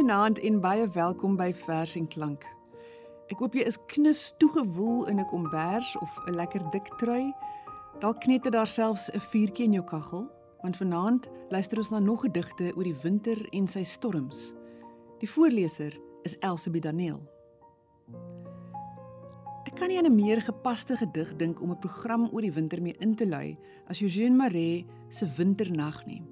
Goeienaand en baie welkom by Vers en Klank. Ek hoop jy is knus toegewoel in 'n kombers of 'n lekker dik trui. Dalk knetter daar selfs 'n vuurtjie in jou kaggel, want vanaand luister ons na nog gedigte oor die winter en sy storms. Die voorleser is Elsabie Daniel. Ek kan nie aan 'n meer gepaste gedig dink om 'n program oor die winter mee in te lui as Eugène Marais se Winternag nie.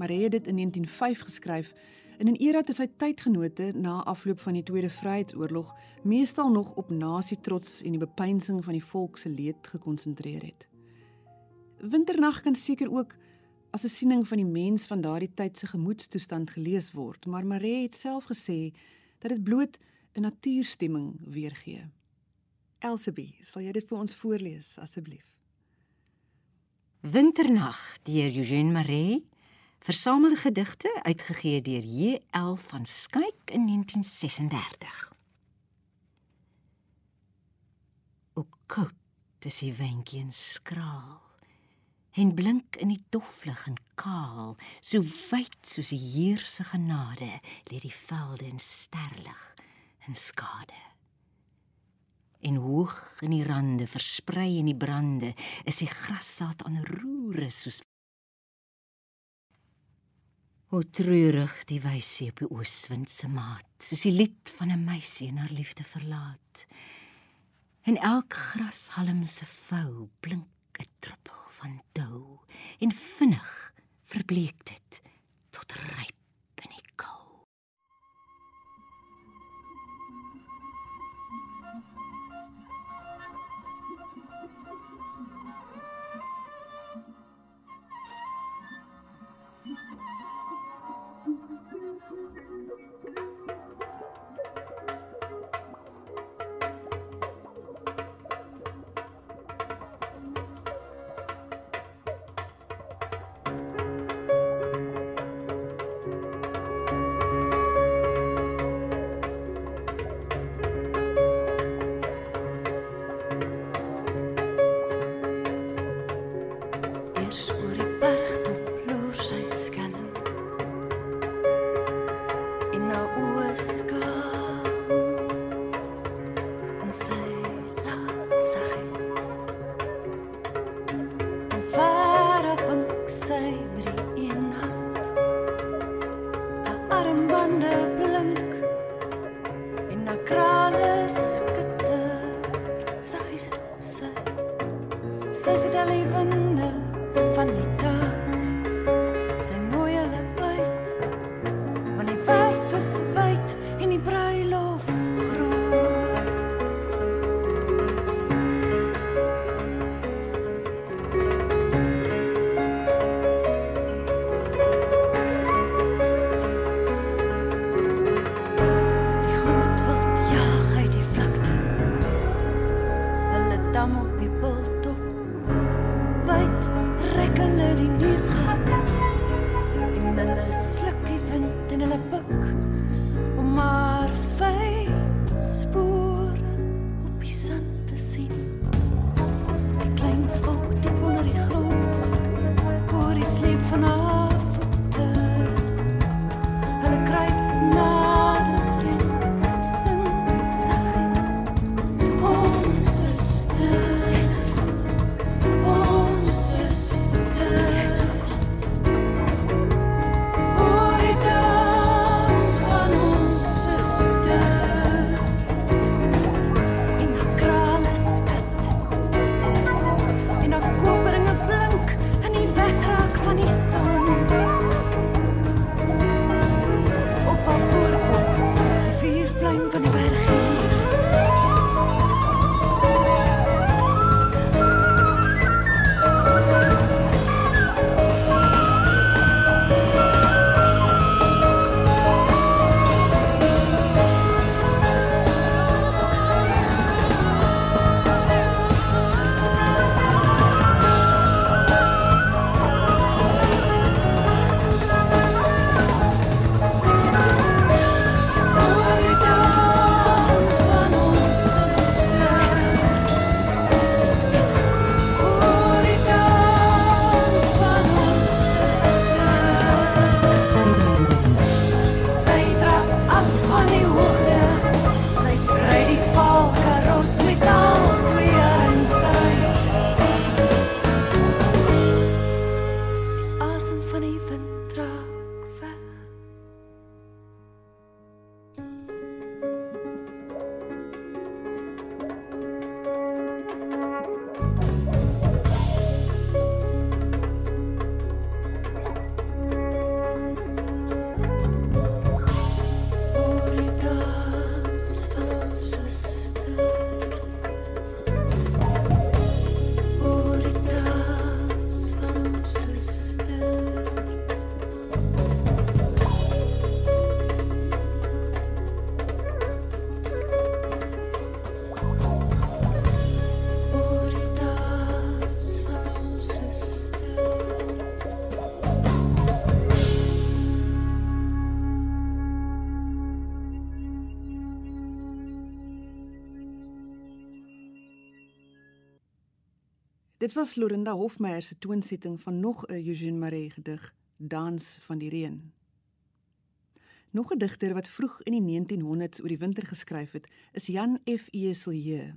Marais het dit in 1905 geskryf in 'n era toe sy tydgenote na afloop van die Tweede Vryheidsoorlog meestal nog op nasietrots en die bepeinsing van die volk se leed gekonsentreer het. Winternag kan seker ook as 'n siening van die mens van daardie tyd se gemoedstoestand gelees word, maar Marais het self gesê dat dit bloot 'n natuurstemming weergee. Elsabie, sal jy dit vir ons voorlees asseblief? Winternag deur Eugène Marais, versamelde gedigte uitgegee deur J.L. van Skyk in 1936. Ook koud is die windjie en skraal en blink in die doflig en kaal, so wyd soos die Heer se genade, lê die velde in sterlig en skade en hoog in die rande versprei in die brande is die grassaad aan roere soos O treurig die wysie op die ooswind se maat soos die lied van 'n meisie en haar liefde verlaat. En elk grashalm se vou blink 'n druppel van dou en vinnig verbleek dit tot ryp Dit was Lorinda Hofmeyer se toonsetting van nog 'n Eugene Marais gedig, Dans van die reën. Nog 'n digter wat vroeg in die 1900s oor die winter geskryf het, is Jan F. Eselje.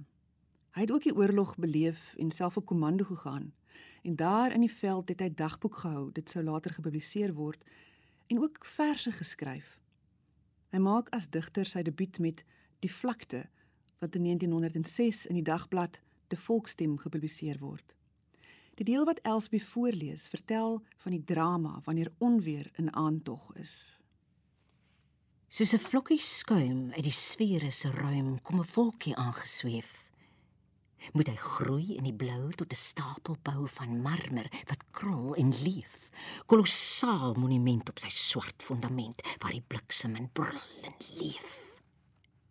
Hy het ook die oorlog beleef en self op komando gegaan. En daar in die veld het hy dagboek gehou. Dit sou later gepubliseer word en ook verse geskryf. Hy maak as digter sy debuut met Die vlakte wat in 1906 in die dagblad De Volksstem gepubliseer word. Die deel wat Elsbie voorlees, vertel van die drama wanneer onweer in aantog is. Soos 'n vlokkie skuim uit die sfere se ruim kom 'n wolkie aangesweef. Moet hy groei in die blou tot 'n stapelbou van marmer wat krol en leef. Kolossaal monument op sy swart fondament waar die bliksem en brul en leef.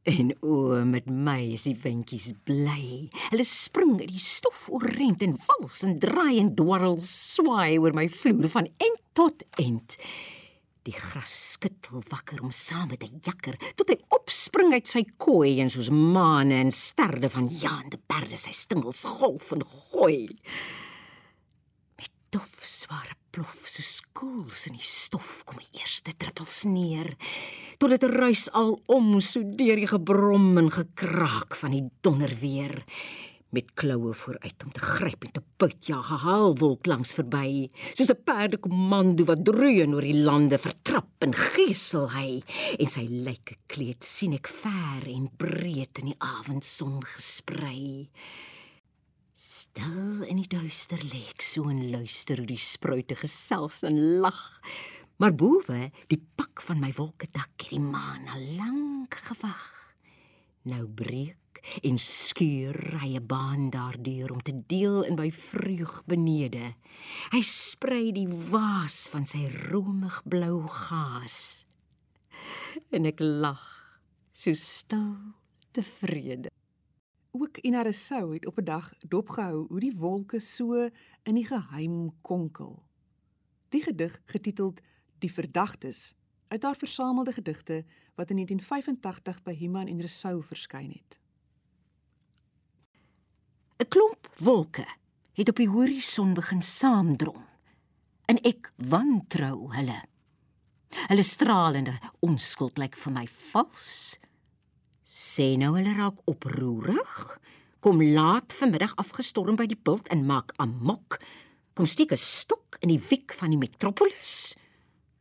En o, met my is die windjies bly. Hulle spring uit die stof oorent en vals en draai en dwarrel swaai oor my vloer van end tot end. Die gras skittel wakker om saam met 'n jakker tot hy opspring uit sy kooi en soos maane en sterde van jaande perde sy stingels golf en gooi. Met dof sware plof so skools in die stof kom die eerste druppels neer. Tot dit ruis al om so deur die gebrom en gekraak van die donderweer. Met kloue vooruit om te gryp en te puit ja gehaal wolk langs verby. Soos 'n perdekommando wat dreun oor die lande vertrap en gesel hy. En sy lyke kleed sien ek ver en breed in die avondson gesprei stil in die duister lê ek so en luister hoe die spruite gesels en lag maar bowe die pak van my wolke dak het die maan al lank gewag nou breek en skuur 'n baan daardeur om te deel in my vreug benede. Hy sprei die waas van sy romig blou gaas. En ek lag, so stil, tevrede. Ook Ina Resou het op 'n dag dopgehou hoe die wolke so in die geheim konkel. Die gedig getiteld Die verdagtes uit haar versamelde gedigte wat in 1985 by Human en Resou verskyn het. 'n Klomp wolke het op die horison begin saamdrom. En ek wantrou hulle. Hulle stralende onskuld lyk vir my vals. Sê nou hulle raak oproerig. Kom laat vanmiddag afgestorm by die bult en maak amok. Kom steek 'n stok in die wiek van die metropolis.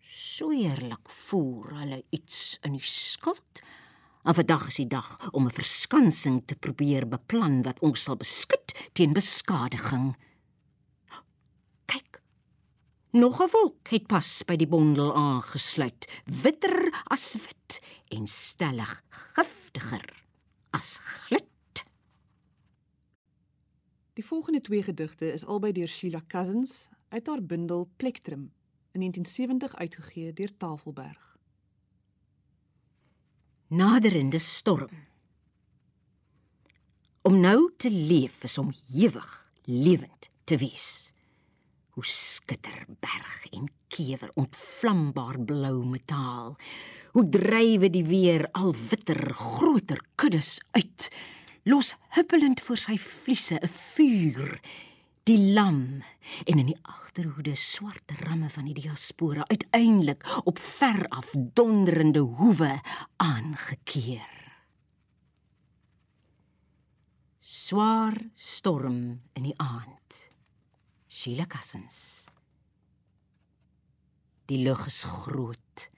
So eerlik voer hulle iets in die skuld. En vandag is die dag om 'n verskansing te probeer beplan wat ons sal beskud teen beskadiging. Nog 'n wolk het pas by die bondel aangesluit, witter as wit en stellig giftiger as glit. Die volgende twee gedigte is albei deur Sheila Cousins uit haar bundel Plektrum in 1970 uitgegee deur Tafelberg naderende storm. Om nou te leef is om ewig lewend te wees. Hoe skitter berg en kewer ontvlambaar blou metaal. Hoe drywe die weer al witter groter kuddes uit. Los huppelend voor sy vliese 'n vuur die lam en in die agterhoede swart ramme van die diaspora uiteindelik op ver af donderende hoewe aangekeer. Swaar storm in die aand. Sheila Cousins. Die lug is groot,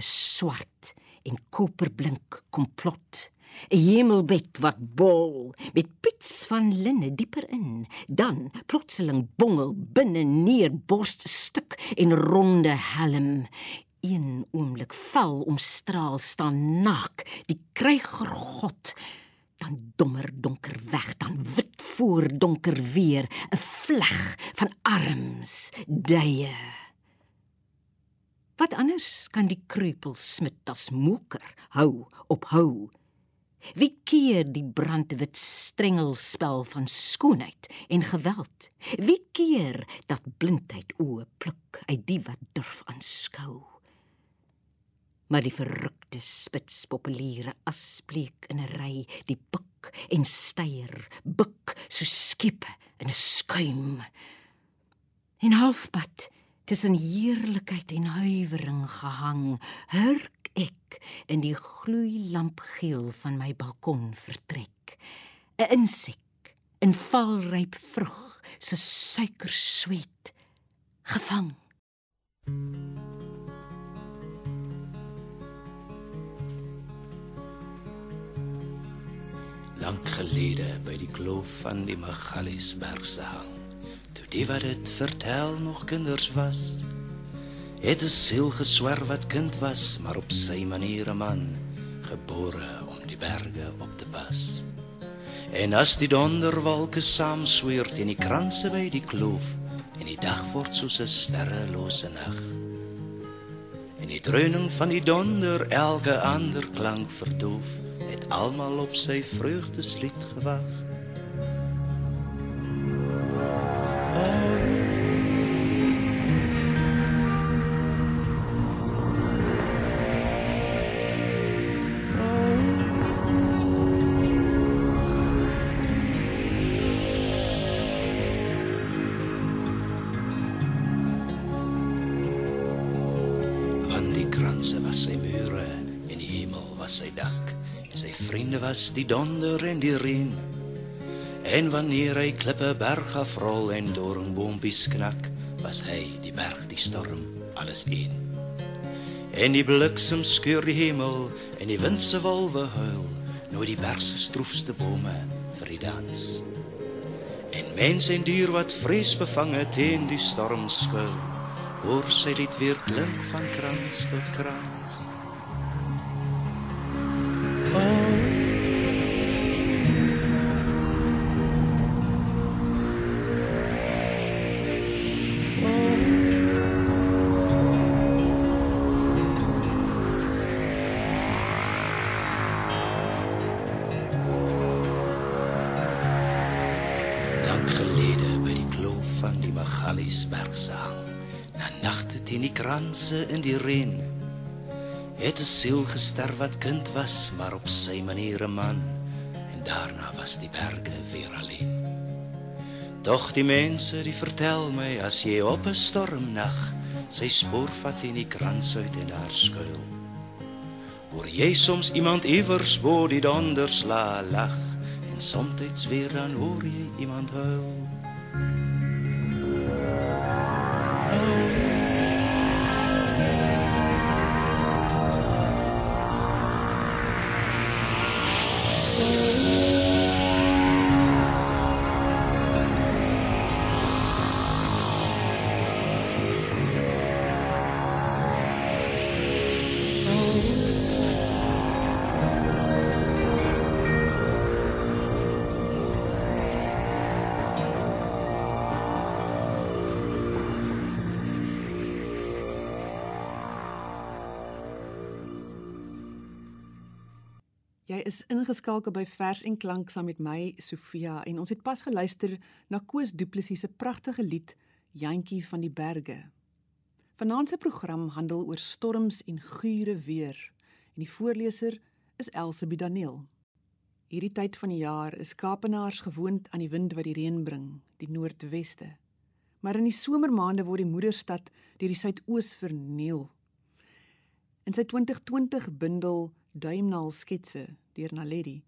is swart en koperblink komplot 'n hemelbed wat bol met pits van linne dieper in, dan plotseling bongel binne neer borststuk en ronde helm. Een oomblik val omstraal staan nak die kryger god dan dommer donker weg dan wit voor donker weer 'n vleg van arms duie Wat anders kan die kreupel smit as moker hou op hou Wie keer die brandwit strengelspel van skoonheid en geweld? Wie keer dat blindheid oë pluk uit die wat durf aanskou? Maar die verrukte spitspopuliere asbleek in 'n ry, die buk en styer, buk so skepe in 'n skuim. En halfpad tussen heerlikheid en huiwering gehang, hurk ek in die gloeilampgeel van my balkon vertrek. 'n Insek in valryp vrug se suikersweet gevang. Lank gelede by die kloof van die Magaliesberg se hang, toe die wat dit vertel nog kinders was, het 'n siel geswerf wat kind was, maar op sy manier 'n man, gebore om die berge op te pas. En as die donderwolke saam sweer teen die kranse by die kloof, en die dag word soos 'n sterrelose nag. En die dreuning van die donder elke ander klank verdoof, het almal op sy vreugdeslied gewag. Sy vriende was die donder en die reën. En wanneer hy klippe berg afrol en doringboompies knak, was hy die berg, die storm, alles een. En die bliksem skeur die hemel en die wind se wolwe huil, nou die berg se stroefste bome vir die dans. En mens en dier wat vrees bevange teen die storm skuil, hoor sy lied weer klink van krans tot krans. Magaliesberg se hang, na nagte teen die kranse in die reën, het 'n siel gesterf wat kind was, maar op sy manier 'n man, en daarna was die berge weer alleen. Doch die mense die vertel my as jy op 'n stormnag sy spoor vat in die krans uit en daar skuil. Hoor jy soms iemand iewers bo die dondersla lag en soms weer dan hoor jy iemand huil. Jy is ingeskakel by Vers en Klank saam met my Sofia en ons het pas geluister na Koos Du Plessis se pragtige lied Jantjie van die Berge. Vanaand se program handel oor storms en gure weer en die voorleser is Elsabie Daniel. Hierdie tyd van die jaar is Kaapenaars gewoond aan die wind wat die reën bring, die noordweste. Maar in die somermaande word die moederstad deur die suidoos verniel. In sy 2020 bundel Duimnaal sketse deur Naledi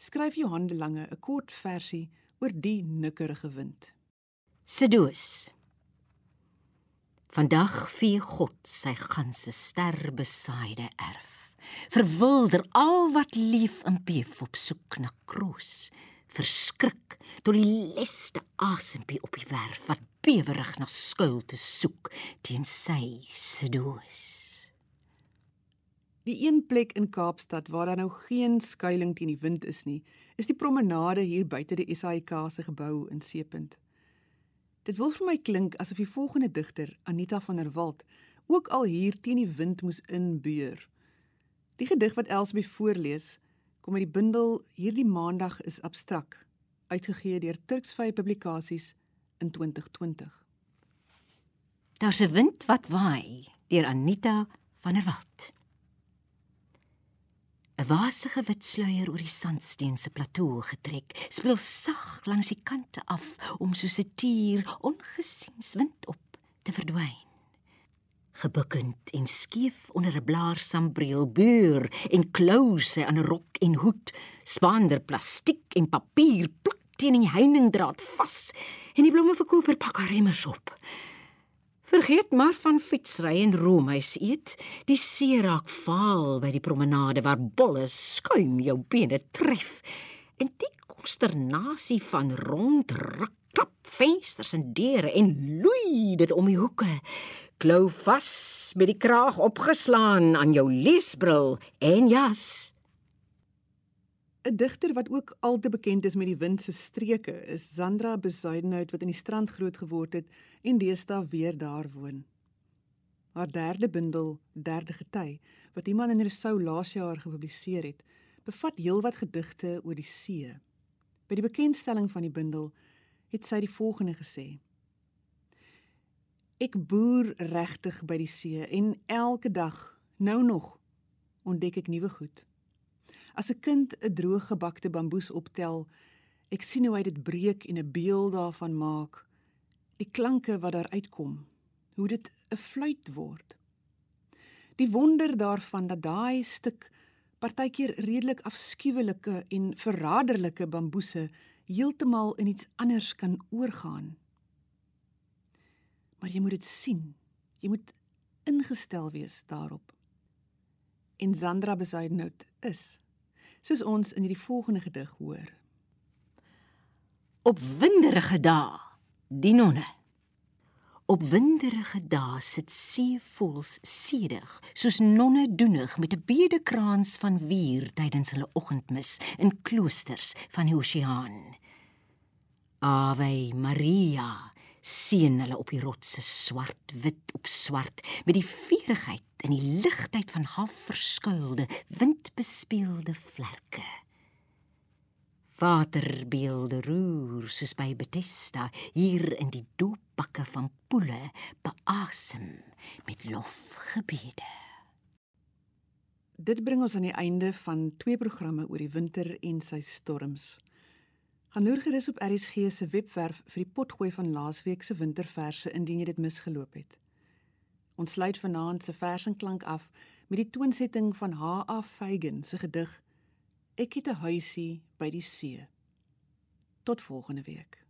skryf Johan de Lange 'n kort versie oor die nikkerige wind. Sedoos. Vandag vee God sy ganse sterbesaaide erf. Verwilder al wat lief in beef op soek na kroos. Verskrik tot die leste asempie op die werf wat bewerig na skuil te soek teen sy sedoos. Die een plek in Kaapstad waar daar nou geen skuilings teen die wind is nie, is die promenade hier buite die SAIK se gebou in Seepunt. Dit wil vir my klink asof die volgende digter, Anita van der Walt, ook al hier teen die wind moes inbuur. Die gedig wat Elsbie voorlees, kom uit die bundel Hierdie Maandag is abstrak, uitgegee deur Turksvy Publikasies in 2020. Daar's 'n wind wat waai deur Anita van der Walt. 'n wasige wit sluier oor die sandsteen se plateau getrek, speel sag langs die kante af om soos 'n tier ongesiens wind op te verdwyn. Gebukkend en skief onder 'n blaarsambreel buur en klouse aan 'n rok en hoed, spaander plastiek en papier pluk teen die heiningdraad vas en die blommeverkoper pak haar remmers op. Vergeet maar van fietsry en roomhuis eet. Die see raak vaal by die promenade waar bolle skuim jou bene tref. En die konsternasie van rondruk klap vensters en deure en loei dit om die hoeke. Klou vas met die kraag opgeslaan aan jou leesbril en jas. 'n Digter wat ook al te bekend is met die wind se streke is Sandra Besuidenhout wat in die strand groot geword het en deesdae weer daar woon. Haar derde bundel, Derde Gety, wat iemand in Rousseau laas jaar gepubliseer het, bevat heelwat gedigte oor die see. By die bekendstelling van die bundel het sy die volgende gesê: Ek boer regtig by die see en elke dag, nou nog, ontdek ek nuwe goed. As 'n kind 'n droog gebakte bamboes optel, ek sien hoe hy dit breek en 'n beeld daarvan maak. Die klanke wat daar uitkom, hoe dit 'n fluit word. Die wonder daarvan dat daai stuk partykeer redelik afskuwelike en verraderlike bamboese heeltemal in iets anders kan oorgaan. Maar jy moet dit sien. Jy moet ingestel wees daarop. En Sandra Besuidenhout is soos ons in hierdie volgende gedig hoor. Op winderige dae, die nonne. Op winderige dae sit seevoels sedig, soos nonne doenig met 'n bedekraans van wier tydens hulle oggendmis in kloosters van die oseaan. Ave Maria sien hulle op die rotse swart wit op swart met die vurigheid en die ligtheid van half verskuilde windbespeelde vlerke. Waterbeelde roer soos by Bethesda hier in die doopbakke van poele beasem met lofgebede. Dit bring ons aan die einde van twee programme oor die winter en sy storms. Gaan loer gerus op RSG se webwerf vir die potgooi van laasweek se winterverse indien jy dit misgeloop het. Ons sluit vanaand se vers en klank af met die toonsetting van H.A. Feigen se gedig Ek het 'n huisie by die see. Tot volgende week.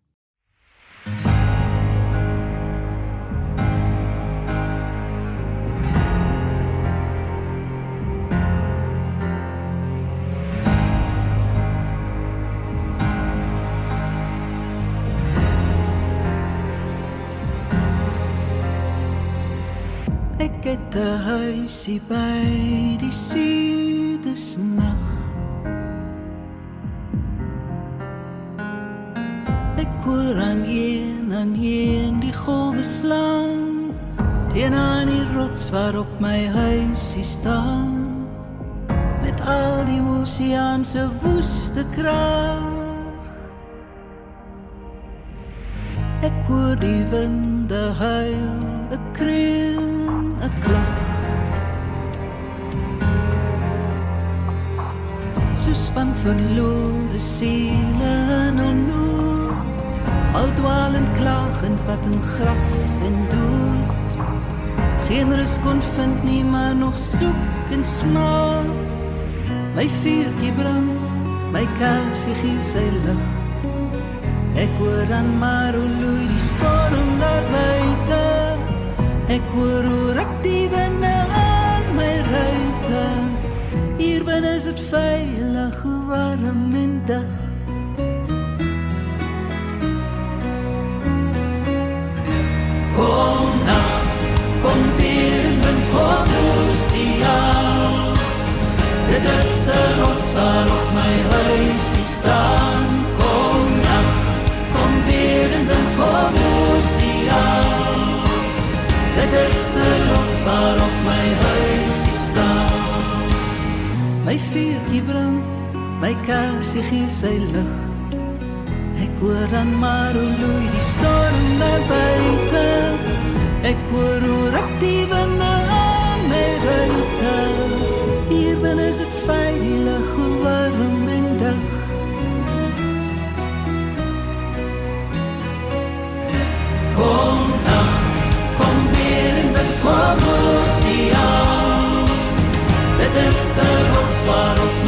Ek het 'n huisie by die see dis nag. Ek hoor aan een aan een die golwe slaan teen aan die rots waarop my huisie staan met al die oseaan se woeste krag. Ek hoor die winde huil, 'n kreun, klag. Soos van verlore siele in 'n nood, al dwaalend klagend wat in graf en dood. Geen rus kon vind nie, maar nog soek en smaak. My vuurtjie brand, my kersie gee sy lig. Ek hoor dan maar hoe loei die storm daar buite. Ek hoor hoe ruk die winde aan my ruite. Hier binne is dit veilig, warm en dig. Kom nag, kom weer in my oseaan. Dit is 'n rots waarop my huisie staan. Kom nag, kom weer in my oseaan. my huisie staan. My vuurtjie brand, my kersie gee sy lig. Ek hoor dan maar hoe loei die storm daar buite. Ek hoor hoe rak die winde aan my ruite. Hier binne is dit veilig, warm en dig. Kom visai man svaru.